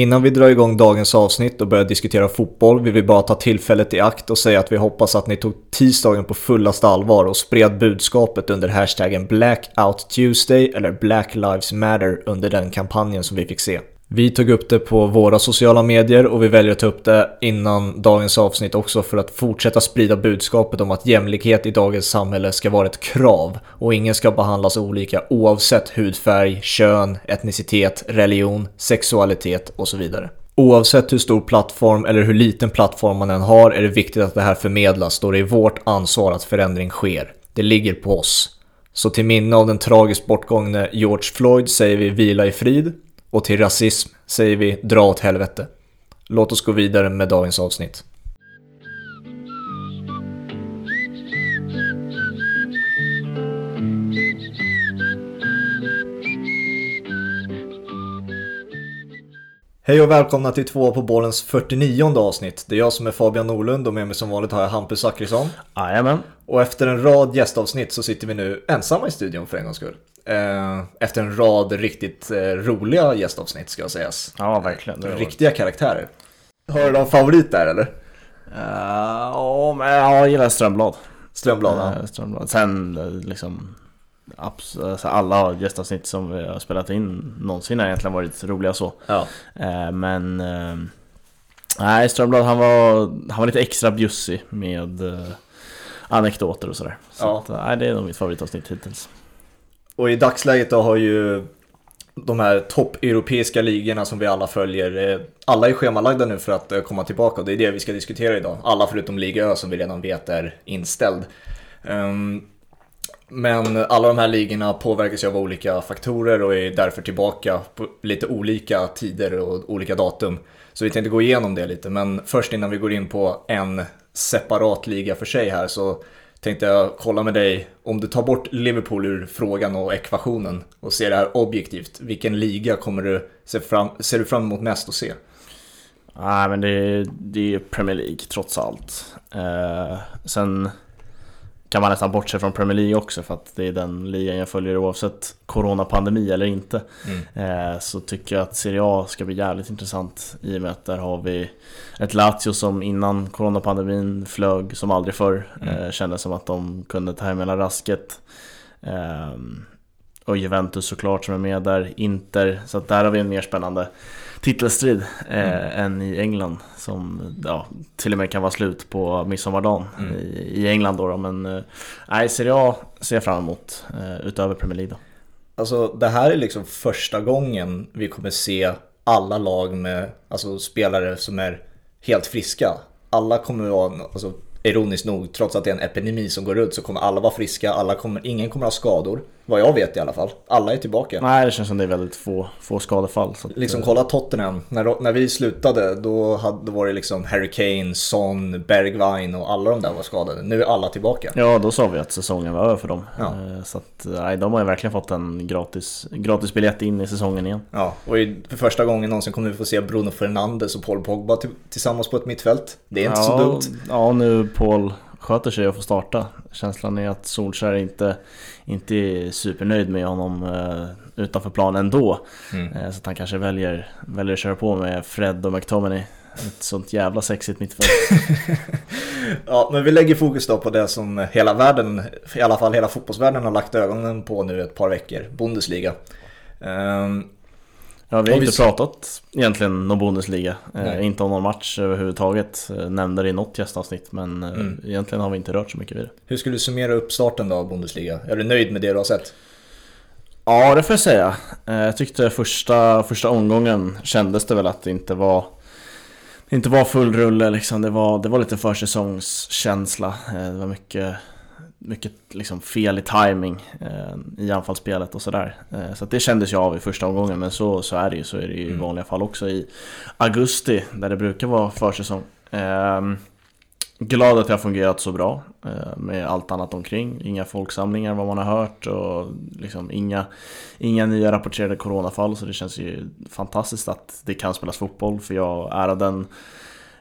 Innan vi drar igång dagens avsnitt och börjar diskutera fotboll vill vi bara ta tillfället i akt och säga att vi hoppas att ni tog tisdagen på fullaste allvar och spred budskapet under hashtaggen Blackout Tuesday eller Black Lives Matter under den kampanjen som vi fick se. Vi tog upp det på våra sociala medier och vi väljer att ta upp det innan dagens avsnitt också för att fortsätta sprida budskapet om att jämlikhet i dagens samhälle ska vara ett krav och ingen ska behandlas olika oavsett hudfärg, kön, etnicitet, religion, sexualitet och så vidare. Oavsett hur stor plattform eller hur liten plattform man än har är det viktigt att det här förmedlas då det är vårt ansvar att förändring sker. Det ligger på oss. Så till minne av den tragiskt bortgångne George Floyd säger vi vila i frid och till rasism säger vi dra åt helvete. Låt oss gå vidare med dagens avsnitt. Hej och välkomna till två på bollens 49 avsnitt. Det är jag som är Fabian Norlund och med mig som vanligt har jag Hampus Zachrisson. Jajamän. Och efter en rad gästavsnitt så sitter vi nu ensamma i studion för en gångs skull. Eh, efter en rad riktigt eh, roliga gästavsnitt ska jag sägas. Ja, verkligen. Riktiga karaktärer. Har du någon favorit där eller? Uh, ja, men jag gillar Strömblad. Strömblad. Uh, Strömblad. Sen liksom alltså, alla gästavsnitt som vi har spelat in någonsin har egentligen varit roliga så. Ja. Uh, men nej, Strömblad han var, han var lite extra bjussig med anekdoter och sådär. Så ja. att, nej, det är nog mitt favoritavsnitt hittills. Och i dagsläget då har ju de här toppeuropeiska ligorna som vi alla följer, eh, alla är schemalagda nu för att eh, komma tillbaka och det är det vi ska diskutera idag. Alla förutom Liga Ö som vi redan vet är inställd. Um, men alla de här ligorna påverkas ju av olika faktorer och är därför tillbaka på lite olika tider och olika datum. Så vi tänkte gå igenom det lite, men först innan vi går in på en separat liga för sig här så tänkte jag kolla med dig, om du tar bort Liverpool ur frågan och ekvationen och ser det här objektivt, vilken liga kommer du se fram, ser du fram emot mest att se? Nej men det, det är Premier League trots allt. Eh, sen kan man nästan bortse från Premier League också för att det är den ligan jag följer oavsett coronapandemi eller inte. Mm. Eh, så tycker jag att Serie A ska bli jävligt intressant i och med att där har vi ett Lazio som innan coronapandemin flög som aldrig förr. Mm. Eh, kändes som att de kunde ta hem hela rasket. Eh, och Juventus såklart som är med där, Inter, så att där har vi en mer spännande titelstrid eh, mm. än i England som ja, till och med kan vara slut på midsommardagen mm. i, i England då, då. men eh, Serie A ser jag fram emot eh, utöver Premier League då. Alltså det här är liksom första gången vi kommer se alla lag med alltså, spelare som är helt friska. Alla kommer vara, alltså, ironiskt nog, trots att det är en epidemi som går ut så kommer alla vara friska, alla kommer, ingen kommer ha skador. Vad jag vet i alla fall. Alla är tillbaka. Nej, det känns som det är väldigt få, få skadefall. Så liksom kolla Tottenham. När, när vi slutade då, hade, då var det liksom Harry Kane, Son, Bergwijn och alla de där var skadade. Nu är alla tillbaka. Ja, då sa vi att säsongen var över för dem. Ja. Eh, så att, nej, de har ju verkligen fått en gratis, gratis biljett in i säsongen igen. Ja, och för första gången någonsin kommer vi få se Bruno Fernandes och Paul Pogba tillsammans på ett mittfält. Det är inte ja, så dumt. Ja, nu Paul sköter sig och får starta. Känslan är att Solskjaer inte, inte är supernöjd med honom eh, utanför plan ändå. Mm. Eh, så att han kanske väljer, väljer att köra på med Fred och McTominay. Ett sånt jävla sexigt mittfält. ja, men vi lägger fokus då på det som hela världen, i alla fall hela fotbollsvärlden har lagt ögonen på nu ett par veckor. Bundesliga. Um, Ja, vi har inte pratat egentligen någon Bundesliga. Eh, inte om någon match överhuvudtaget. Eh, nämnde det i något gästavsnitt men eh, mm. egentligen har vi inte rört så mycket vid det. Hur skulle du summera upp starten då av Bundesliga? Är du nöjd med det du har sett? Ja, det får jag säga. Eh, jag tyckte första, första omgången kändes det väl att det inte var inte var full rulle liksom. Det var, det var lite försäsongskänsla. Det var mycket mycket liksom fel i timing eh, i anfallsspelet och sådär. Eh, så det kändes ju av i första omgången men så, så är det ju. Så är det ju mm. i vanliga fall också i augusti där det brukar vara försäsong. Eh, glad att det har fungerat så bra eh, med allt annat omkring. Inga folksamlingar vad man har hört och liksom inga, inga nya rapporterade coronafall så det känns ju fantastiskt att det kan spelas fotboll för jag är av den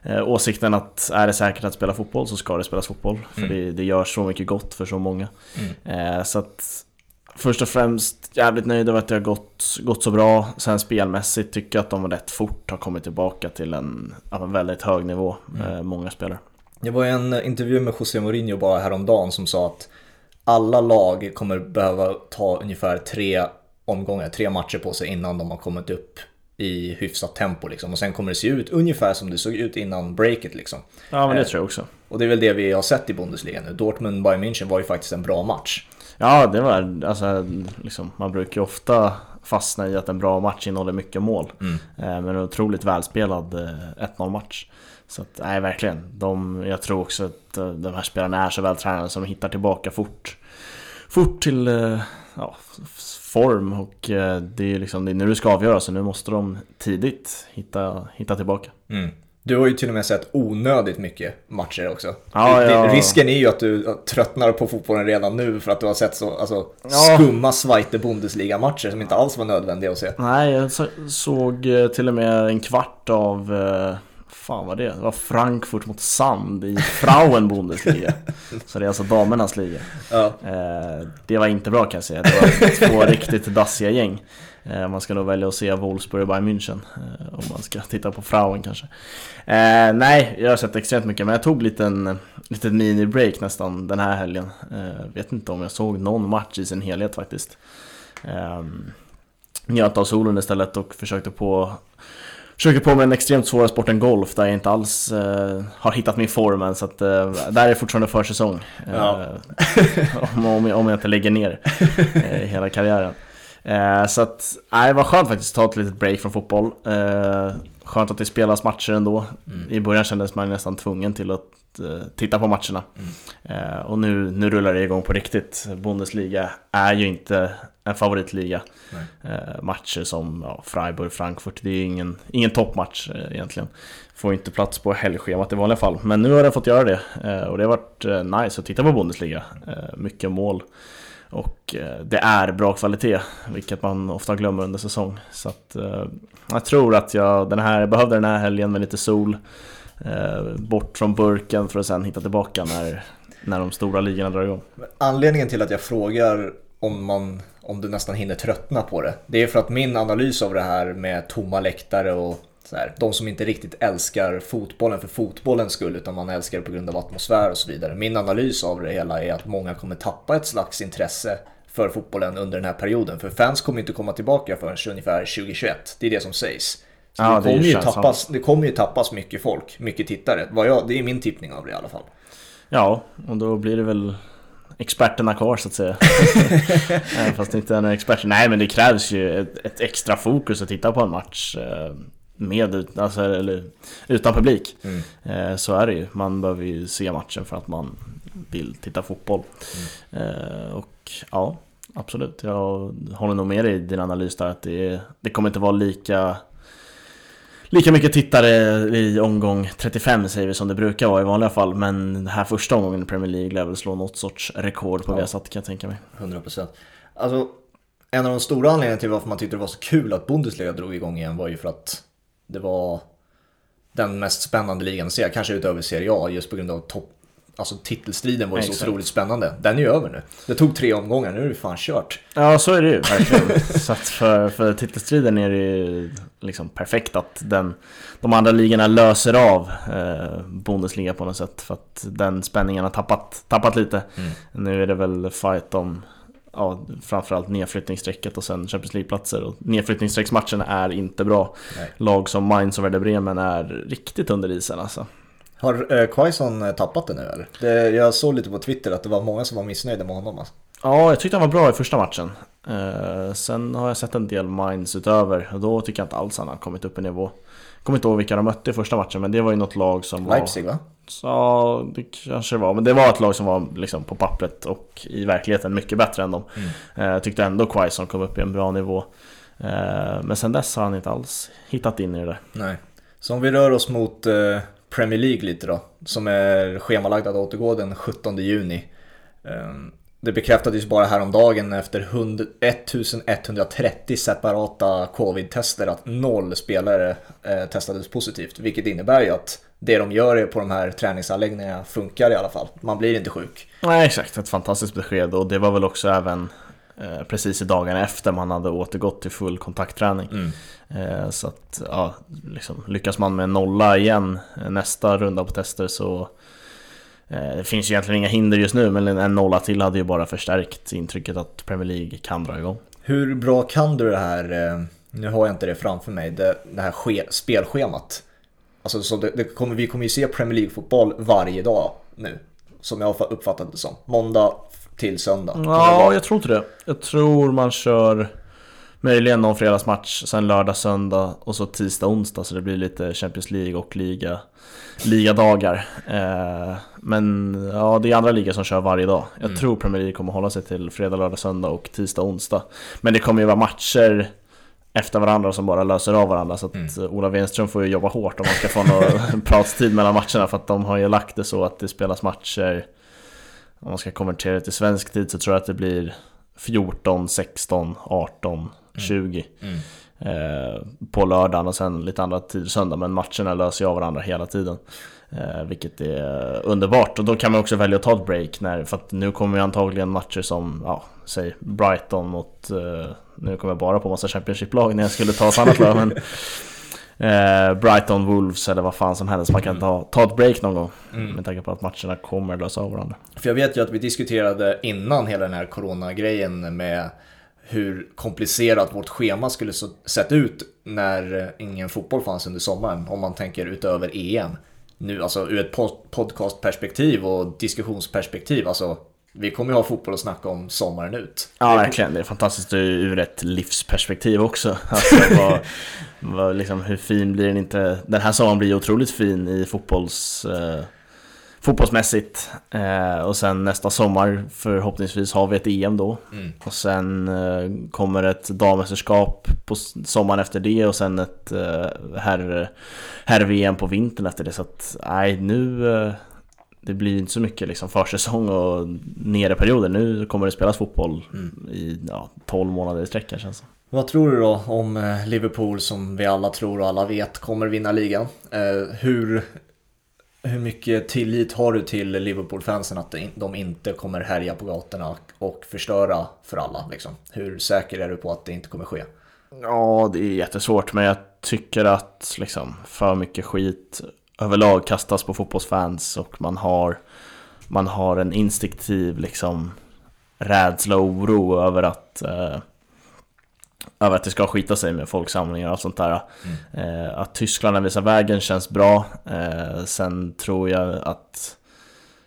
eh, åsikten att är det säkert att spela fotboll så ska det spelas fotboll. För mm. det, det, gör så mycket gott för så många. Mm. Eh, så att Först och främst jävligt nöjd över att det har gått, gått så bra. Sen spelmässigt tycker jag att de rätt fort har kommit tillbaka till en, en väldigt hög nivå, mm. eh, många spelare. Det var en intervju med José Mourinho bara häromdagen som sa att alla lag kommer behöva ta ungefär tre omgångar, tre matcher på sig innan de har kommit upp i hyfsat tempo liksom. Och sen kommer det se ut ungefär som det såg ut innan breaket liksom. Ja men det eh, tror jag också. Och det är väl det vi har sett i Bundesliga nu. Dortmund-Bayern München var ju faktiskt en bra match. Ja det var, alltså liksom, man brukar ju ofta fastna i att en bra match innehåller mycket mål. Mm. Eh, men en otroligt välspelad 1-0 eh, match. Så att, nej verkligen. De, jag tror också att de här spelarna är så vältränade som hittar tillbaka fort. Fort till ja, form och eh, det är liksom det är nu det ska avgöras så nu måste de tidigt hitta, hitta tillbaka. Mm. Du har ju till och med sett onödigt mycket matcher också. Ja, ja. Risken är ju att du tröttnar på fotbollen redan nu för att du har sett så alltså, ja. skumma Zweite Bundesliga-matcher som inte alls var nödvändiga att se. Nej, jag såg eh, till och med en kvart av eh, fan var det? Det var Frankfurt mot Sand i Frauen Bundesliga. Så det är alltså damernas liga. Ja. Eh, det var inte bra kan jag säga. Det var två riktigt dassiga gäng. Eh, man ska nog välja att se Wolfsburg och Bayern München. Eh, om man ska titta på Frauen kanske. Nej, jag har sett extremt mycket. Men jag tog en liten mini-break nästan den här helgen. Vet inte om jag såg någon match i sin helhet faktiskt. Njöt av solen istället och försökte på försöker på med en extremt svåra sporten golf där jag inte alls uh, har hittat min form än så att uh, där är fortfarande försäsong. Ja. Uh, om, om, jag, om jag inte lägger ner hela karriären. så att, nej, det var skönt faktiskt att ta ett litet break från fotboll. skönt att det spelas matcher ändå. Mm. I början kändes man nästan tvungen till att titta på matcherna. Mm. och nu, nu rullar det igång på riktigt. Bundesliga är ju inte en favoritliga. Eh, matcher som ja, Freiburg, Frankfurt, det är ingen, ingen toppmatch eh, egentligen. Får inte plats på helgschemat i vanliga fall. Men nu har jag fått göra det eh, och det har varit eh, nice att titta på Bundesliga. Eh, mycket mål. Och eh, det är bra kvalitet, vilket man ofta glömmer under säsong. Så att, jag tror att jag den här, behövde den här helgen med lite sol. bort från burken för att sen hitta tillbaka när, när de stora ligorna drar igång. Anledningen till att jag frågar om, man, om du nästan hinner tröttna på det. Det är för att min analys av det här med tomma läktare och så här, de som inte riktigt älskar fotbollen för fotbollens skull utan man älskar det på grund av atmosfär och så vidare. Min analys av det hela är att många kommer tappa ett slags intresse för fotbollen under den här perioden. För fans kommer inte komma tillbaka förrän ungefär 2021. Det är det som sägs. Ja, det, kommer det, ju tappas, det kommer ju tappas mycket folk, mycket tittare. Jag, det är min tippning av det i alla fall. Ja, och då blir det väl experterna kvar så att säga. Fast inte är några experter. Nej men det krävs ju ett, ett, extra fokus att titta på en match eh, med, alltså, eller, utan publik. Mm. Eh, så är det ju. Man behöver ju se matchen för att man vill titta fotboll. Mm. Eh, och ja, absolut. Jag håller nog med dig i din analys där att det, det kommer inte vara lika lika mycket tittare i omgång 35 säger vi som det brukar vara i vanliga fall Men den här första omgången i Premier League lär väl slå något sorts rekord på ja. Viasat kan jag tänka mig 100% Alltså en av de stora anledningarna till varför man tyckte det var så kul att Bundesliga drog igång igen var ju för att det var den mest spännande ligan att se, kanske utöver Serie A just på grund av topp Alltså titelstriden var ju så otroligt spännande. Den är ju över nu. Det tog tre omgångar, nu är det fan kört. Ja, så är det ju verkligen. så att för, för titelstriden är det ju liksom perfekt att den, de andra ligorna löser av eh, Bundesliga på något sätt. För att den spänningen har tappat, tappat lite. Mm. Nu är det väl fight om ja, framförallt nedflyttningsstrecket och sen Champions League-platser. Och nedflyttningsstrecksmatcherna är inte bra. Nej. Lag som Mainz och Werder Bremen är riktigt under isen alltså. Har eh, Quaison eh, tappat det nu eller? Det, jag såg lite på Twitter att det var många som var missnöjda med honom alltså. Ja, jag tyckte han var bra i första matchen. Eh, sen har jag sett en del minds utöver och då tycker jag inte alls han har kommit upp i nivå. Kommer inte ihåg vilka de mötte i första matchen men det var ju något lag som var... Leipzig va? Ja, det kanske det var. Men det var ett lag som var liksom på pappret och i verkligheten mycket bättre än dem. Mm. Eh, jag tyckte ändå Quaison kom upp i en bra nivå. Eh, men sen dess har han inte alls hittat in i det. Nej. Så om vi rör oss mot eh, Premier League lite då, som är schemalagd att återgå den 17 juni. Ehm, det bekräftades bara häromdagen efter 1130 separata covid-tester att noll spelare eh, testades positivt. Vilket innebär ju att det de gör på de här träningsanläggningarna funkar i alla fall. Man blir inte sjuk. Nej exakt, ett fantastiskt besked och det var väl också även precis i dagarna efter man hade återgått till full kontaktträning. Mm. Eh, så att, ja, liksom, lyckas man med nolla igen eh, nästa runda på tester så eh, det finns ju egentligen inga hinder just nu, men en nolla till hade ju bara förstärkt intrycket att Premier League kan dra igång. Hur bra kan du det här, eh, nu har jag inte det framför mig, det, det här ske, spelschemat? Alltså, så det, det kommer, vi kommer ju se Premier League-fotboll varje dag nu, som jag har uppfattat det som. Måndag till söndag. Ja, jag tror inte det. Jag tror man kör möjligen någon fredagsmatch, sen lördag, söndag och så tisdag, onsdag. Så det blir lite Champions League och liga, ligadagar. Eh, men ja, det är andra ligor som kör varje dag. Jag Mm. tror Premier League kommer hålla sig till fredag, lördag, söndag och tisdag, onsdag. Men det kommer ju vara matcher efter varandra som bara löser av varandra så att Mm. eh, Ola Wenström får ju jobba hårt om man ska få någon pratstid mellan matcherna för att de har ju lagt det så att det spelas matcher om man ska konvertera det till svensk tid så tror jag att det blir 14, 16, 18, 20 Mm. eh, på lördagen och sen lite andra tider söndag men matcherna löser ju av varandra hela tiden. Eh, vilket är underbart och då kan man också välja att ta ett break när, för att nu kommer ju antagligen matcher som, ja, säg Brighton mot, eh, nu kommer jag bara på massa Championship-lag när jag skulle ta ett annat lag men eh, Brighton, Wolves eller vad fan som helst, man kan ta, ta ett break någon gång Mm. med tanke på att matcherna kommer lösa av varandra. För jag vet ju att vi diskuterade innan hela den här coronagrejen med hur komplicerat vårt schema skulle sett ut när ingen fotboll fanns under sommaren. Om man tänker utöver EM. Nu alltså ur ett pod- podcastperspektiv och diskussionsperspektiv. Alltså vi kommer ju ha fotboll att snacka om sommaren ut. Ja verkligen, det är fantastiskt ur ett livsperspektiv också. Alltså, vad, vad, liksom, hur fin blir den inte? Den här sommaren blir otroligt fin i fotbolls, eh, fotbollsmässigt. Eh, och sen nästa sommar förhoppningsvis har vi ett EM då. Mm. Och sen eh, kommer ett dammästerskap på sommaren efter det och sen ett eh, herr, herr-VM på vintern efter det. Så att nej, nu eh, det blir inte så mycket liksom försäsong och nere perioder. Nu kommer det spelas fotboll i ja, 12 månader i sträck känns det vad tror du då om eh, Liverpool som vi alla tror och alla vet kommer vinna ligan? Eh, hur, hur mycket tillit har du till Liverpool-fansen att de- de inte kommer härja på gatorna och förstöra för alla? Liksom? Hur säker är du på att det inte kommer ske? Ja, det är jättesvårt men jag tycker att liksom för mycket skit överlag kastas på fotbollsfans och man har man har en instinktiv liksom rädsla och oro över att eh, över att det ska skita sig med folksamlingar och allt sånt där. Eh, att Tyskland visar vägen känns bra. Eh, sen tror jag att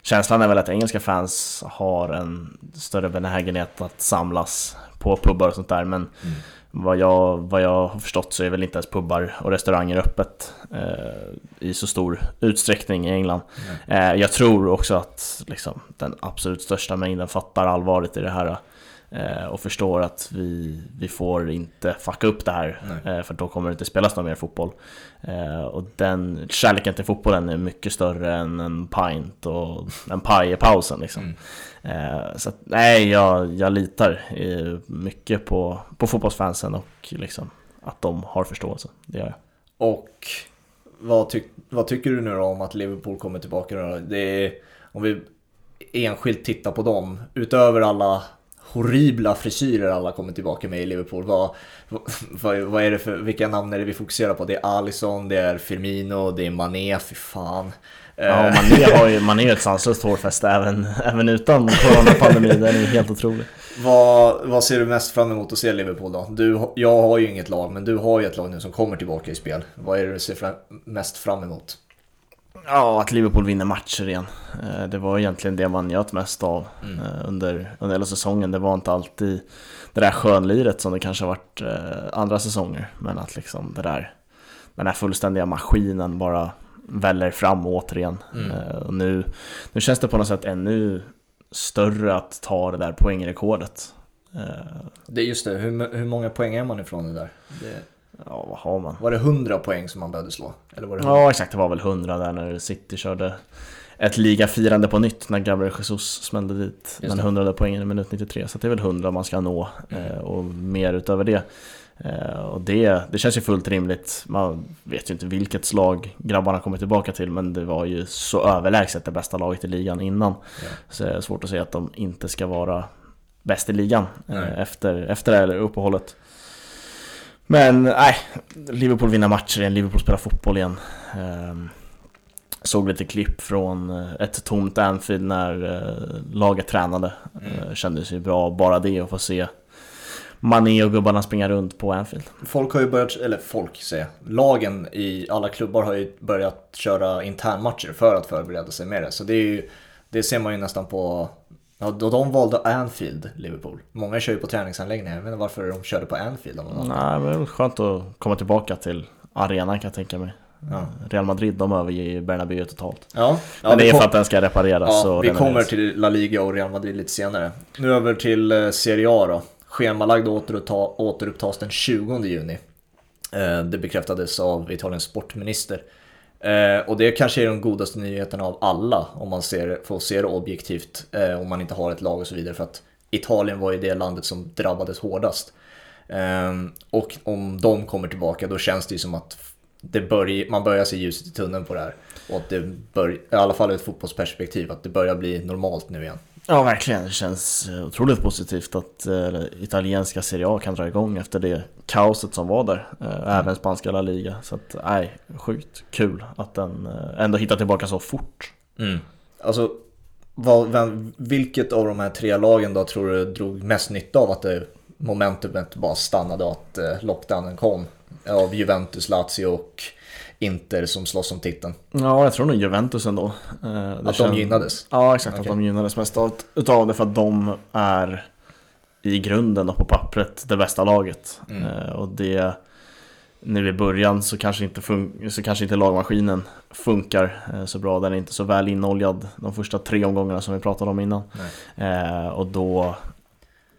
känslan är väl att engelska fans har en större benägenhet att samlas på pubbar och sånt där. Men vad, jag, vad jag har förstått så är väl inte ens pubbar och restauranger öppet eh, i så stor utsträckning i England. Eh, jag tror också att liksom, den absolut största mängden fattar allvaret i det här eh, och förstår att vi, vi får inte fucka upp det här Nej. eh, för då kommer det inte spelas någon mer fotboll. Eh, och den kärleken till fotbollen är mycket större än en pint och en paj i pausen liksom. Eh, så att, nej, jag, jag litar eh, mycket på, på fotbollsfansen och liksom att de har förståelse. Det gör jag. Och vad, tyck, vad tycker du nu då om att Liverpool kommer tillbaka? Då? Det är, om vi enskilt tittar på dem, utöver alla horribla frisyrer alla kommer tillbaka med i Liverpool. Vad, vad, vad är det för, vilka namn är det vi fokuserar på? Det är Alisson, det är Firmino, det är Mané, fy fan. Ja, Eh, Mané har ju Mané är ett sanslöst hårfäste även, även utan coronapandemin. Den är helt otrolig. vad, vad ser du mest fram emot att se Liverpool då? Du, jag har ju inget lag, men du har ju ett lag nu som kommer tillbaka i spel. Vad är det du ser fram, mest fram emot? Ja, att Liverpool vinner matcher igen. Eh, Det var egentligen det man njöt mest av Mm. eh, under, under hela säsongen. Det var inte alltid det där skönliret som det kanske har varit eh, andra säsonger. Men att liksom det där, den här fullständiga maskinen bara väller fram återigen. Mm. Och nu, nu känns det på något sätt ännu större att ta det där poängrekordet. Det är just det, hur, hur många poäng är man ifrån det där? Det, Ja, vad har man? var det 100 poäng som man behövde slå? Eller var det 100? Ja, exakt. Det var väl 100 där när City körde ett ligafirande på nytt när Gabriel Jesus smällde dit den det. 100 poängen i minut 93. Så det är väl 100 man ska nå Mm. eh, och mer utöver det. Eh, Och det, det känns ju fullt rimligt. Man vet ju inte vilket slag grabbarna kommer tillbaka till men det var ju så överlägset det bästa laget i ligan innan. Ja. Så det är svårt att säga att de inte ska vara bäst i ligan eh, efter, efter det här uppehållet. Men nej, Liverpool vinner matcher igen, Liverpool spelar fotboll igen. Eh, såg lite klipp från eh, ett tomt Anfield när eh, laget tränade. Mm. Eh, kändes ju bra, bara det att få se Mané och gubbarna springa runt på Anfield. Folk har ju börjat, eller folk säger lagen i alla klubbar har ju börjat köra internmatcher för att förbereda sig med det. Så det, är ju, det ser man ju nästan på, ja, då de valde Anfield, Liverpool. Många kör ju på träningsanläggningar, jag vet inte varför de körde på Anfield. Nej, men det är skönt att komma tillbaka till arenan kan jag tänka mig. Ja. Real Madrid de överger Bernabéu totalt. Ja. ja Men det är för att den ska repareras. Ja, vi kommer till La Liga och Real Madrid lite senare. Nu över till eh, Serie A då. Schemalagd återupptas den 20 juni. Eh, det bekräftades av Italiens sportminister. Eh, och det kanske är de godaste nyheterna av alla om man ser, får se det objektivt. Eh, om man inte har ett lag och så vidare. För att Italien var ju det landet som drabbades hårdast. Ehm, och om de kommer tillbaka då känns det ju som att det börj, man börjar se ljuset i tunneln på det här. Och att det bör, i alla fall ur ett fotbollsperspektiv, att det börjar bli normalt nu igen. Ja, verkligen. Det känns eh, otroligt positivt att äh, italienska Serie A kan dra igång efter det kaoset som var där. Äh, även spanska La Liga. Så att, nej, sjukt kul att den äh, ändå hittar tillbaka så fort. Mm. Alltså, vad, vem, vilket av de här tre lagen då tror du drog mest nytta av att det momentumet bara stannade och att eh, lockdownen kom? Av Juventus, Lazio och Inter som slåss om titeln. Ja, jag tror nog Juventus ändå. Eh, att de gynnades? Ja, exakt. Okay. Att de gynnades mest utav det för att de är i grunden och på pappret det bästa laget. Mm. Eh, och det nu i början så kanske, inte så kanske inte lagmaskinen funkar eh, så bra. Den är inte så väl inoljad de första tre omgångarna som vi pratade om innan. Eh, och då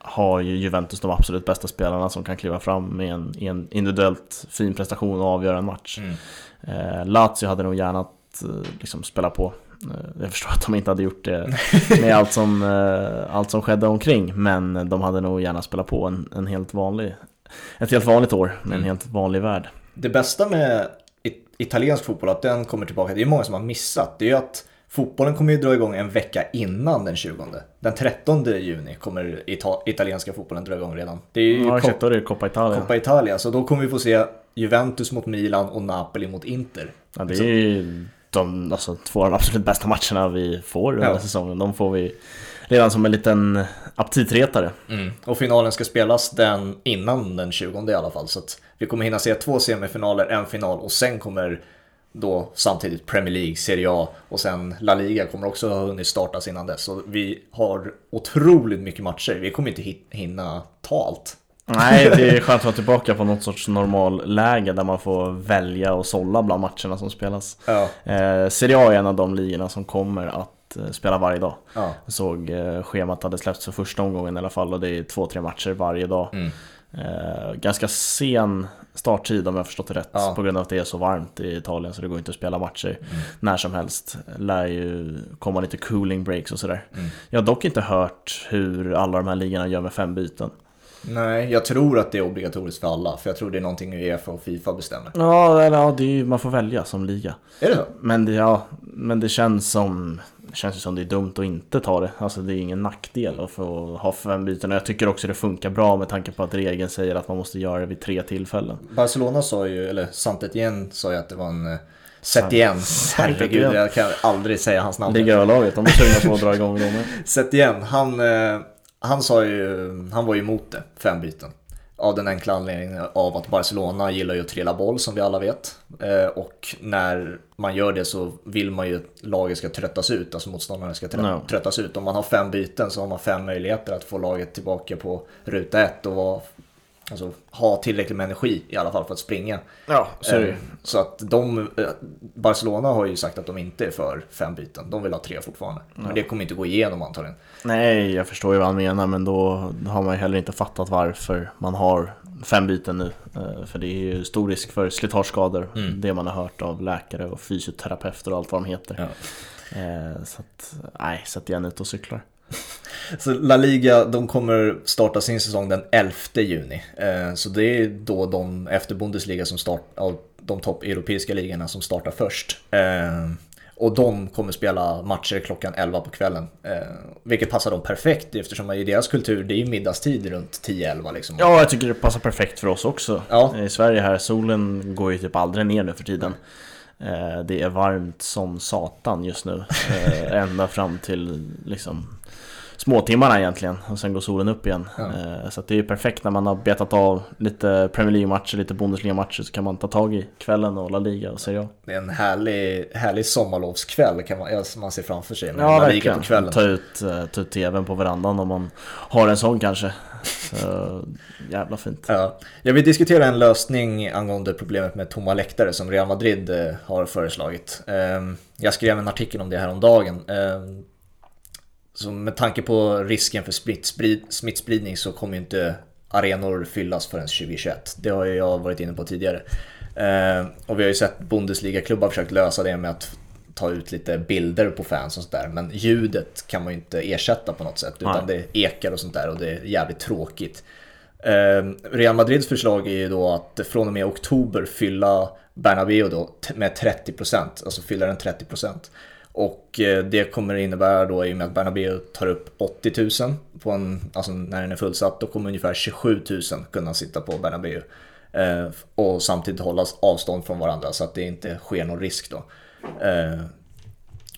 har ju Juventus de absolut bästa spelarna som kan kliva fram med en, en individuellt fin prestation och avgöra en match. Mm. Eh, Lazio hade nog gärna att eh, liksom, spela på. Eh, jag förstår att de inte hade gjort det med allt som, eh, allt som skedde omkring, men de hade nog gärna spelat på en, en helt vanlig, ett helt vanligt år med en mm. helt vanlig värld. Det bästa med italiensk fotboll, att den kommer tillbaka, det är många som har missat, det är att Fotbollen kommer ju dra igång en vecka innan den 20. Den 13 juni kommer ita italienska fotbollen dra igång redan. Det är ju ja, då är det Coppa Italia. Coppa Italia, så då kommer vi få se Juventus mot Milan och Napoli mot Inter. Ja, det är ju de alltså, två av de absolut bästa matcherna vi får under ja. säsongen. De får vi redan som en liten aptitretare. Mm. Och finalen ska spelas den innan den 20 i alla fall. Så att vi kommer hinna se två semifinaler, en final och sen kommer då samtidigt Premier League, Serie A och sen La Liga kommer också ha hunnit startas innan dess. Så vi har otroligt mycket matcher. Vi kommer inte hinna ta allt. Nej, det är skönt att vara tillbaka på något sorts normalläge där man får välja och sålla bland matcherna som spelas. Ja. Eh, Serie A är en av de ligorna som kommer att eh, spela varje dag. Ja. Jag såg eh, schemat hade släppts för första omgången i alla fall och det är två, tre matcher varje dag. Mm. Eh, ganska sen starttid om jag förstått det rätt. Ja. På grund av att det är så varmt i Italien så det går inte att spela matcher mm. när som helst. Lär ju komma lite cooling breaks och sådär. Mm. Jag har dock inte hört hur alla de här ligorna gör med fem byten. Nej, jag tror att det är obligatoriskt för alla. För jag tror det är någonting Uefa och Fifa bestämmer. Ja, eller, ja det är, man får välja som liga. Är det så? Men det, ja, men det känns som det känns som det är dumt att inte ta det. Alltså det är ingen nackdel att få ha fem byten. Och jag tycker också det funkar bra med tanke på att regeln säger att man måste göra det vid tre tillfällen. Barcelona sa ju, eller Santetien sa ju att det var en eh, Setien, herregud jag kan aldrig säga hans namn. Liga-laget, de är tvungna på att dra igång dem. Setien, han, eh, han sa ju, han var ju emot det, fem byten. Av den enkla anledningen av att Barcelona gillar ju att trilla boll som vi alla vet. Eh, och när man gör det så vill man ju att laget ska tröttas ut, alltså motståndarna ska no. tröttas ut. Om man har fem byten så har man fem möjligheter att få laget tillbaka på ruta ett och vara Alltså ha tillräckligt med energi i alla fall för att springa. Ja, så, eh, så att de, eh, Barcelona har ju sagt att de inte är för fem byten. De vill ha tre fortfarande. Ja. Men det kommer inte gå igenom antagligen. Nej, jag förstår ju vad han menar men då har man ju heller inte fattat varför man har fem byten nu. Eh, för det är ju stor risk för slitageskador. Mm. Det man har hört av läkare och fysioterapeuter och allt vad de heter. Ja. Så att, nej, sätt igen ut och cyklar. Så La Liga, de kommer starta sin säsong den 11 juni. Eh, så det är då de efter Bundesliga som startar, de topp europeiska ligorna som startar först. Eh, Och de kommer spela matcher klockan 11 på kvällen. Eh, vilket passar dem perfekt eftersom i deras kultur det är ju middagstid runt 10-11 liksom. Ja, jag tycker det passar perfekt för oss också. Ja. I Sverige här, solen går ju typ aldrig ner nu för tiden. Eh, Det är varmt som satan just nu. Eh, Ända fram till liksom småtimmarna egentligen. Och sen går solen upp igen. Ja. Eh, Så det är ju perfekt när man har betat av lite Premier League-matcher, lite Bundesliga-matcher så kan man ta tag i kvällen och La Liga och Serie A. Det är en härlig, härlig sommarlovskväll kan man, man ser framför sig. Ja, La Liga på kvällen. Ta ut, eh, ta ut TVn på verandan om man har en sån kanske. Så, jävla fint. Ja. Jag vill diskutera en lösning angående problemet med tomma läktare som Real Madrid eh, har föreslagit. Ehm, Jag skrev en artikel om det här om dagen. Så med tanke på risken för smittsprid- smittspridning så kommer inte arenor fyllas förrän 2021. Det har jag varit inne på tidigare. Ehm, Och vi har ju sett Bundesliga-klubbar försökt lösa det med att ta ut lite bilder på fans och sådär. Men ljudet kan man ju inte ersätta på något sätt. Utan det ekar och sånt där och det är jävligt tråkigt. Ehm, Real Madrids förslag är ju då att från och med oktober fylla Bernabéu då med 30%, alltså fylla den 30%. Och eh, det kommer innebära då i och med att Bernabéu tar upp 80 000 på en, alltså när den är fullsatt, då kommer ungefär 27 000 kunna sitta på Bernabéu. Eh, och samtidigt hålla avstånd från varandra så att det inte sker någon risk då. Eh,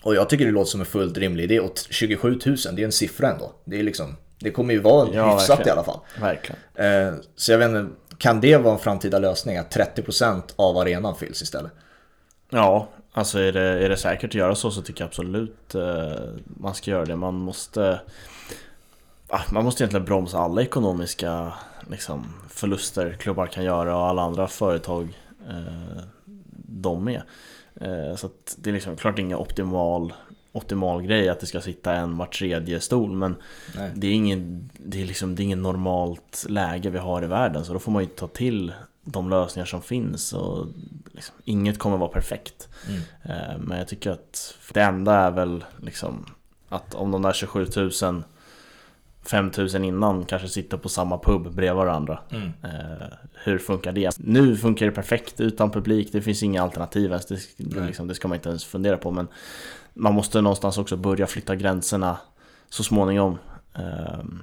och jag tycker det låter som en fullt rimlig idé och t- 27 000 det är en siffra ändå. Det är liksom, det kommer ju vara Ja, hyfsat verkligen. i alla fall. Verkligen. Eh, Så jag vet inte, kan det vara en framtida lösning att 30% av arenan fylls istället? Ja, alltså är det, är det säkert att göra så så tycker jag absolut eh, man ska göra det. Man måste ah, Man måste egentligen bromsa alla ekonomiska liksom, förluster klubbar kan göra och alla andra företag eh, de med. Eh, så det är liksom klart ingen optimal optimal grej att det ska sitta en var tredje stol men det är ingen det är liksom det är ingen normalt läge vi har i världen så då får man ju ta till de lösningar som finns och liksom, inget kommer vara perfekt. Mm. Eh, Men jag tycker att det enda är väl liksom att om de där 27 000 5 000 innan kanske sitter på samma pub bredvid varandra. Mm. Eh, hur funkar det? Nu funkar det perfekt utan publik, det finns inga alternativ ens. Det, liksom, det ska man inte ens fundera på. Men man måste någonstans också börja flytta gränserna så småningom. ehm,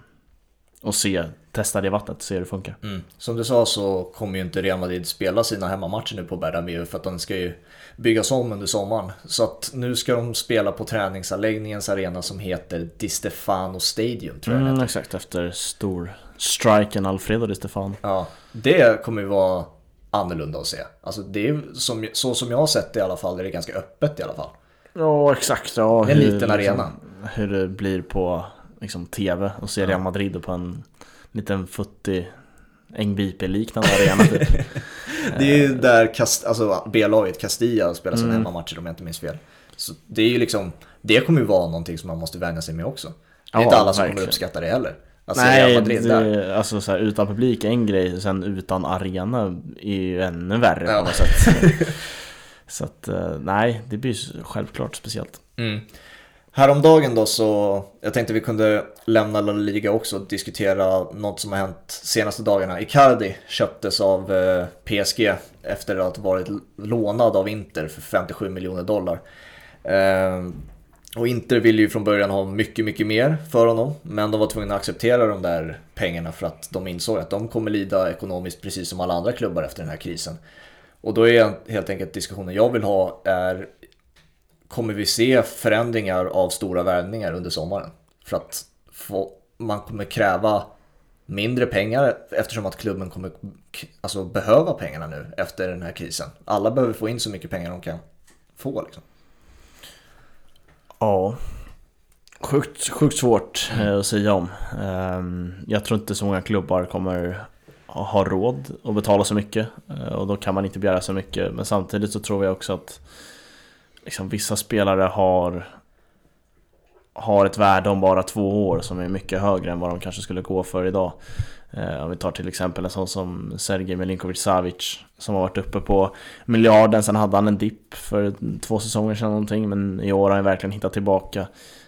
och se, testa det vattnet, se hur det funkar. Mm. Som du sa så kommer ju inte Real Madrid spela sina hemmamatcher nu på Bernabéu för att de ska ju byggas om under sommaren. Så att nu ska de spela på träningsanläggningens arena som heter Di Stefano Stadium tror jag den Mm, exakt, efter stor striken Alfredo Di Stefano. Ja, det kommer ju vara annorlunda att se. Alltså det är som, så som jag har sett det i alla fall är det ganska öppet i alla fall. Ja, exakt. Ja, En liten arena. Hur det blir på liksom, TV och se. Real Madrid på en liten futtig Engbipe-liknande arena typ. Det är ju där Cast- alltså B-laget Castilla spelar sina Mm. hemmamatcher om jag inte minns fel. Så det är ju liksom, det kommer ju vara någonting som man måste vänja sig med också. Det är Ja, inte alla som kommer verkligen. uppskatta det heller. Real Nej, Madrid där. det, alltså så här, utan publik är en grej, sen utan arena är ju ännu värre Ja. på något sätt. Så att, eh, nej, det blir självklart speciellt. Mm. Häromdagen då så, jag tänkte vi kunde lämna La Liga också och diskutera något som har hänt senaste dagarna. Icardi köptes av eh, PSG efter att ha varit lånad av Inter för 57 miljoner dollar. Eh, och Inter ville ju från början ha mycket, mycket mer för honom. Men de var tvungna att acceptera de där pengarna för att de insåg att de kommer lida ekonomiskt precis som alla andra klubbar efter den här krisen. Och då är helt enkelt diskussionen jag vill ha är Kommer vi se förändringar av stora värvningar under sommaren? För att få, man kommer kräva mindre pengar eftersom att klubben kommer alltså, behöva pengarna nu efter den här krisen. Alla behöver få in så mycket pengar de kan få. Liksom. Ja, sjukt, sjukt svårt mm. att säga om. Ehm, jag tror inte så många klubbar kommer ha- råd att betala så mycket eh, och då kan man inte begära så mycket. Men samtidigt så tror jag också att liksom, vissa spelare har har ett värde om bara två år som är mycket högre än vad de kanske skulle gå för idag. Eh, Om vi tar till exempel en sån som Sergej Milinkovic Savic som har varit uppe på miljarden, sen hade han en dipp för två säsonger sedan någonting men i år har han verkligen hittat tillbaka.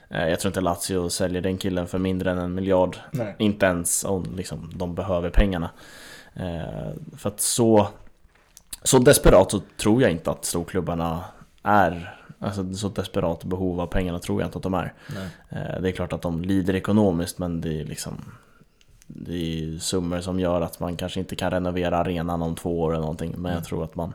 Eh, Jag tror inte Lazio säljer den killen för mindre än en miljard. Nej. Inte ens om liksom, de behöver pengarna. Eh, För att så, så desperat så tror jag inte att storklubbarna är Alltså så desperat behov av pengarna tror jag inte att de är. Nej. Eh, Det är klart att de lider ekonomiskt men det är liksom Det är summor som gör att man kanske inte kan renovera arenan om två år eller någonting Men jag Mm. tror att man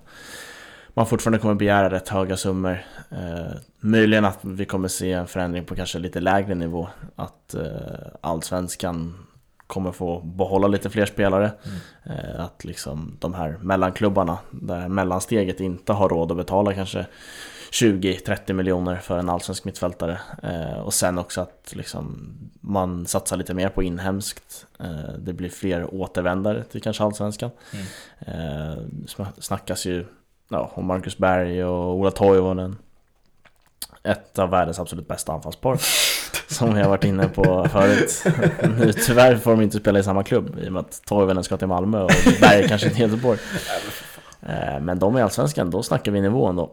Man fortfarande kommer begära rätt höga summor eh, Möjligen att vi kommer se en förändring på kanske lite lägre nivå Att eh, Allsvenskan kommer få behålla lite fler spelare. Eh, Att liksom de här mellanklubbarna Där mellansteget inte har råd att betala kanske 20-30 miljoner för en allsvensk mittfältare. Eh, Och sen också att liksom man satsar lite mer på inhemskt. Eh, Det blir fler återvändare till kanske allsvenskan. Mm. Snackas ju ja, om Marcus Berg och Ola Toivonen. Ett av världens absolut bästa anfallspar Som har varit inne på förut Nu tyvärr får de inte spela i samma klubb I och med att Toivonen ska till Malmö och Berg kanske till Göteborg Eh, Men de i Allsvenskan, då snackar vi nivån då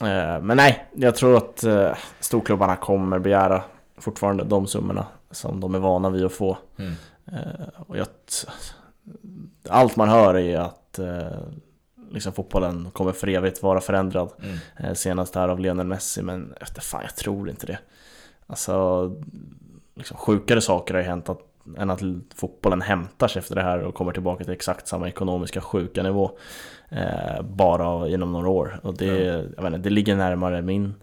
Eh, Men nej, jag tror att eh, storklubbarna kommer begära fortfarande de summorna som de är vana vid att få. Mm. Och jag, allt man hör är att liksom fotbollen kommer för evigt vara förändrad. Mm. Senast här av Lionel Messi, men fan jag tror inte det. Alltså, liksom sjukare saker har ju hänt att, än att fotbollen hämtar sig efter det här och kommer tillbaka till exakt samma ekonomiska sjuka nivå. Eh, bara inom några år. Och det, jag vet inte, det ligger närmare min,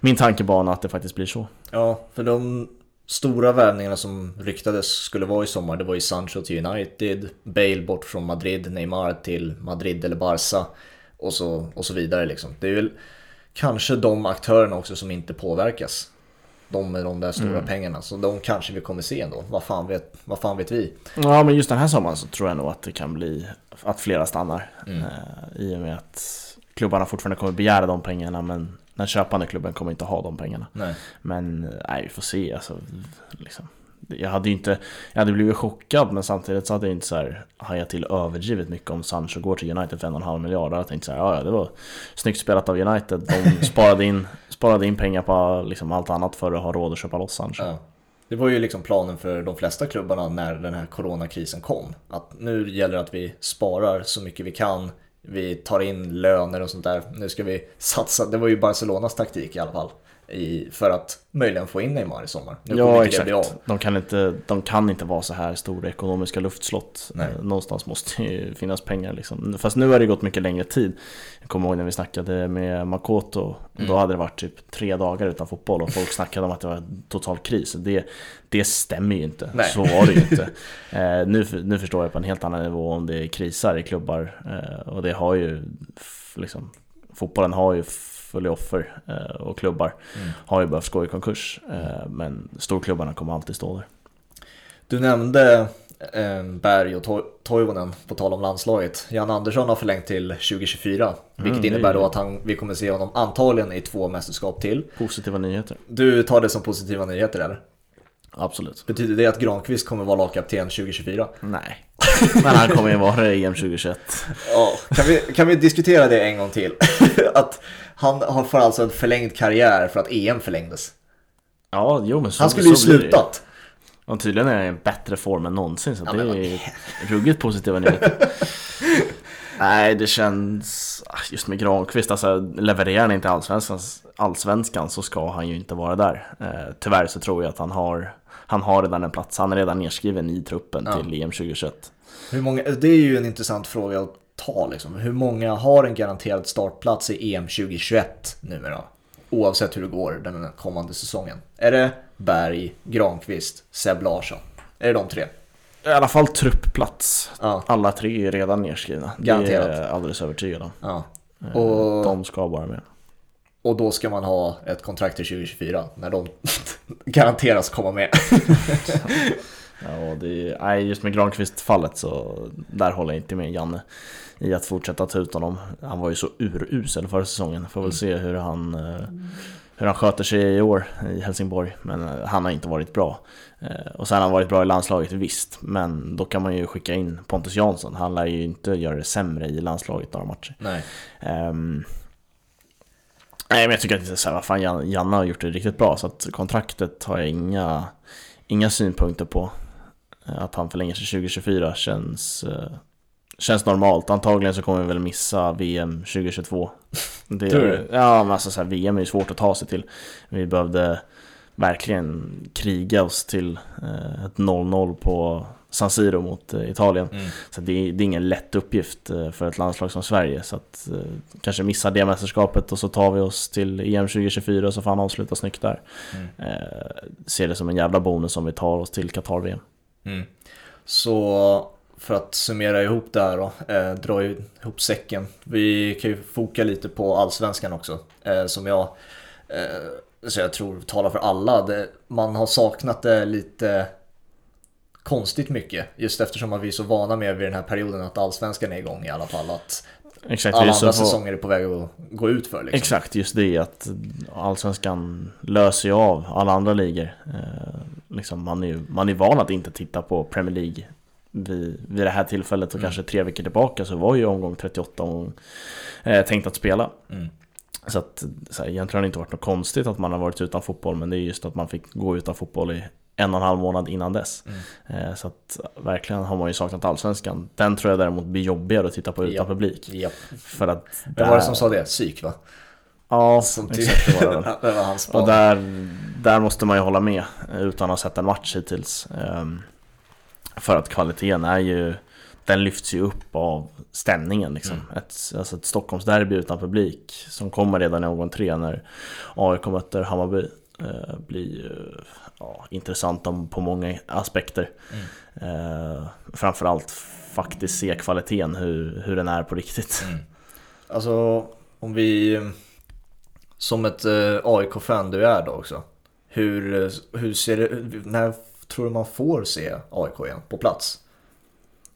min tankebana att det faktiskt blir så. Ja, för de stora värvningarna som ryktades skulle vara i sommar, det var ju Sancho till United, Bale bort från Madrid, Neymar till Madrid eller Barca och så, och så vidare liksom. Det är väl kanske de aktörerna också som inte påverkas. De med de där stora Mm. pengarna, så de kanske vi kommer se ändå. Vad fan vet, vad fan vet vi? Ja men just den här sommaren så tror jag nog att det kan bli att flera stannar. Mm. Eh, I och med att klubbarna fortfarande kommer begära de pengarna men den köpande klubben kommer inte ha de pengarna. Nej. Men nej, vi får se alltså. Liksom. Jag hade ju inte, jag hade blivit chockad men samtidigt så hade jag inte så här hajat till överdrivet mycket om Sancho går till United för en och en halv miljard. Jag tänkte så här, ja, det var snyggt spelat av United. De sparade in, sparade in pengar på liksom allt annat för att ha råd att köpa loss Sancho. Ja. Det var ju liksom planen för de flesta klubbarna när den här coronakrisen kom. Att nu gäller det att vi sparar så mycket vi kan. Vi tar in löner och sånt där. Nu ska vi satsa. Det var ju Barcelonas taktik i alla fall. I, för att möjligen få in Neymar i sommar. Nu Ja exakt, de kan, inte, de kan inte vara så här stora ekonomiska luftslott Nej. Eh, Någonstans måste ju finnas pengar liksom. Fast nu har det gått mycket längre tid Jag kommer ihåg när vi snackade med Makoto Mm. Då hade det varit typ tre dagar utan fotboll och folk snackade om att det var total kris Det, det stämmer ju inte, Nej. så var det ju inte eh, nu, nu förstår jag på en helt annan nivå om det krisar i klubbar eh, Och det har ju liksom Fotbollen har ju full offer eh, och klubbar Mm. har ju behövt gå i konkurs. Eh, men storklubbarna kommer alltid stå där. Du nämnde eh, Berg och Toivonen på tal om landslaget. Jan Andersson har förlängt till 2024. Vilket Mm, det är innebär då att han, vi kommer se honom antagligen i två mästerskap till. Positiva nyheter. Du tar det som positiva nyheter eller? Absolut. Betyder det att Granqvist kommer vara lagkapten 2024? Nej. Men han kommer ju vara det i EM 2021. Ja, kan vi, kan vi diskutera det en gång till? att han har får alltså en förlängd karriär för att EM förlängdes. Ja, jo men så Han skulle ju så det slutat. Och tydligen är han i en bättre form än någonsin så Ja, det är ju ruggigt positiva nyheter. Nej, det känns... ah, Just med Granqvist, alltså levererar han inte allsvenskan, allsvenskan så ska han ju inte vara där. Eh, tyvärr så tror jag att han har, han har redan en plats, han är redan nedskriven i truppen Ja. till EM 2021. Hur många, det är ju en intressant fråga att ta liksom. Hur många har en garanterad startplats i EM 2021 numera? Oavsett hur det går den kommande säsongen. Är det Berg, Granqvist, Seb Larsson? Är det de tre? I alla fall truppplats. Ja. Alla tre är redan nedskrivna. Garanterat. Det är jag alldeles övertygad om. ja. Eh, Och- De ska vara med. Och då ska man ha ett kontrakt till 2024 när de garanteras komma med. Ja, det är, just med Granqvist-fallet så där håller jag inte med Janne i att fortsätta ta ut honom. Han var ju så urusel förra säsongen. Får väl se hur han, eh, hur han sköter sig i år i Helsingborg. Men eh, han har inte varit bra. Eh, Och sen har han varit bra i landslaget, visst. Men då kan man ju skicka in Pontus Jansson. Han lär ju inte göra det sämre i landslaget några matcher. Nej. Ehm, nej men jag tycker att det är så här, vad fan, Jan- Janne har gjort det riktigt bra så att kontraktet har jag inga, inga synpunkter på. Eh, Att han förlänger sig 2024 känns, eh, känns normalt. Antagligen så kommer vi väl missa VM 2022. Det, Tror du? Ja, men alltså så här, VM är ju svårt att ta sig till. Vi behövde verkligen kriga oss till eh, ett 0-0 på San Siro mot eh, Italien. Mm. Så det är, det är ingen lätt uppgift eh, för ett landslag som Sverige. Så att eh, kanske missa det mästerskapet och så tar vi oss till EM 2024 och så får han avsluta snyggt där. Mm. Eh, ser det som en jävla bonus om vi tar oss till Qatar-VM. Mm. Så för att summera ihop det här då, eh, dra ihop säcken. Vi kan ju foka lite på allsvenskan också. Eh, som jag, eh, så jag tror talar för alla. Det, man har saknat det lite konstigt mycket. Just eftersom att vi är så vana med vid den här perioden att allsvenskan är igång i alla fall. Att Exakt, alla andra på- säsonger är på väg att gå ut för liksom. Exakt, just det att Allsvenskan löser ju av alla andra ligor. Eh, liksom man är ju man är van att inte titta på Premier League vid, vid det här tillfället och Mm. kanske tre veckor tillbaka så var ju omgång 38 omgång, eh, tänkt att spela. Mm. Så att så här, egentligen har det inte varit något konstigt att man har varit utan fotboll men det är just att man fick gå utan fotboll i en och en halv månad innan dess. Mm. Eh, så att verkligen har man ju saknat Allsvenskan. Den tror jag däremot blir jobbigare att titta på utan Ja. publik. Japp. För att Vem var det som sa det? Psyk va? Ja, Som ty- exakt det var det det var hans spaning. Och där, där måste man ju hålla med utan att ha sett en match hittills. Ehm, För att kvaliteten är ju, den lyfts ju upp av stämningen liksom. Mm. Ett, alltså ett Stockholmsderby utan publik som kommer redan i omgång tre när AIK möter Hammarby. Eh, blir ja, intressant om- på många aspekter. Mm. Eh, framförallt faktiskt se kvaliteten, hur, hur den är på riktigt. Mm. Alltså om vi som ett eh, AIK-fan du är då också. Hur, hur ser det, när tror du man får se AIK igen på plats?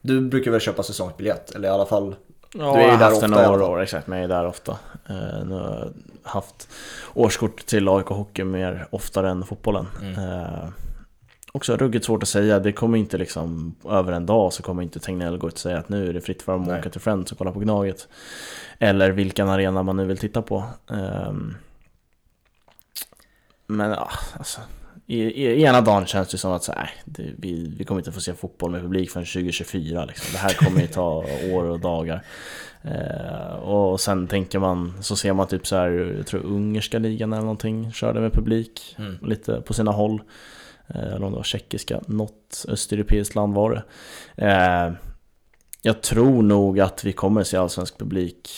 Du brukar väl köpa säsongsbiljett eller i alla fall Ja, Du är ju där ofta några år, exakt, men jag är där ofta. Eh, nu har jag haft årskort till AIK Hockey mer oftare än fotbollen. Mm. Eh, också ruggigt svårt att säga, det kommer inte liksom över en dag så kommer inte Tegnell gå ut och säga att nu är det fritt för att åka till Friends och kolla på Gnaget. Eller vilken arena man nu vill titta på. Ehm, men ja, alltså. I, i, ena dagen känns det som att så, här, det, vi, vi kommer inte få se fotboll med publik förrän 2024 liksom. Det här kommer ju ta år och dagar eh, Och sen tänker man, så ser man typ så här, jag tror ungerska ligan eller någonting Körde med publik, Mm. lite på sina håll eh, Eller om det var tjeckiska, något östeuropeiskt land var det eh, Jag tror nog att vi kommer se allsvensk publik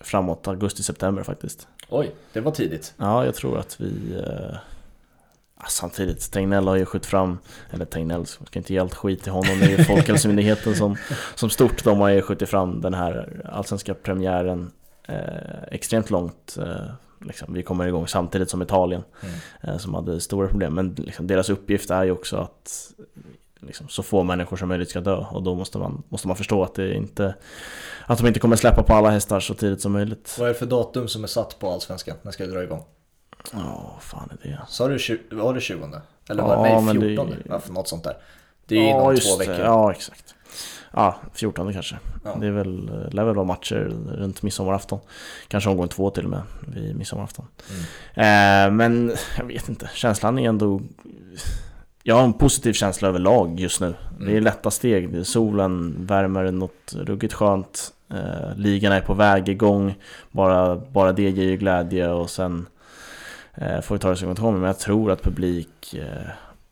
Framåt augusti-september faktiskt Oj, det var tidigt. Ja, jag tror att vi... Ja, samtidigt, Tegnell har ju skjutit fram, eller Tegnell, ska inte ge allt skit till honom, det är ju Folkhälsomyndigheten som, som stort, de har ju skjutit fram den här allsvenska premiären eh, extremt långt. Eh, liksom, vi kommer igång samtidigt som Italien, Mm. eh, som hade stora problem. Men liksom, deras uppgift är ju också att liksom, så få människor som möjligt ska dö och då måste man, måste man förstå att det inte att de inte kommer släppa på alla hästar så tidigt som möjligt. Vad är det för datum som är satt på Allsvenskan? När ska det dra igång? Ja, fan är det? Sa du, tju- var det 20? Eller Ja, var det, nej, det- 14? Ja, för något sånt där. Det är ju inom två veckor. det. Ja, exakt. Ja, 14 kanske. Ja. Det är väl, lär väl vara matcher runt midsommarafton. Kanske omgång två till och med, vid midsommarafton. Mm. Eh, men jag vet inte, känslan är ändå... Jag har en positiv känsla överlag just nu. Det är Mm. lätta steg, solen värmer något ruggigt skönt. Eh, ligan är på väg igång. Bara, bara det ger ju glädje och sen eh, får vi ta det som det kommer. Men jag tror att publik eh,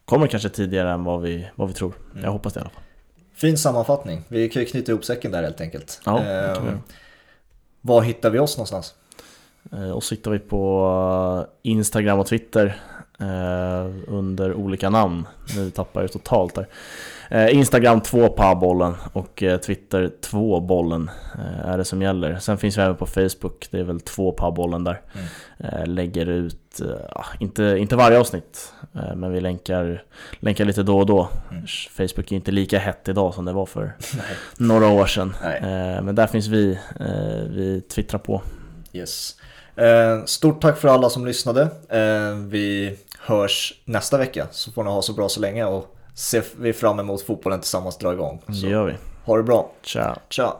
kommer kanske tidigare än vad vi, vad vi tror. Mm. Jag hoppas det i alla fall. Fin sammanfattning. Vi kan ju knyta ihop säcken där helt enkelt. Ja. Ehm, var hittar vi oss någonstans? Eh, och så hittar vi på Instagram och Twitter eh, under olika namn. Nu tappar jag totalt där. Eh, Instagram 2 bollen och eh, Twitter 2 bollen eh, är det som gäller. Sen finns vi även på Facebook, det är väl 2 bollen där. Mm. Eh, lägger ut, eh, ja, inte, inte varje avsnitt, eh, men vi länkar, länkar lite då och då. Mm. Facebook är inte lika hett idag som det var för Nej. några år sedan. Nej. Eh, men där finns vi, eh, vi twittrar på. Yes. Eh, stort tack för alla som lyssnade. Eh, vi hörs nästa vecka så får ni ha så bra så länge och ser vi fram emot fotbollen tillsammans dra igång. Så gör vi. ha det bra. Ciao! Tja!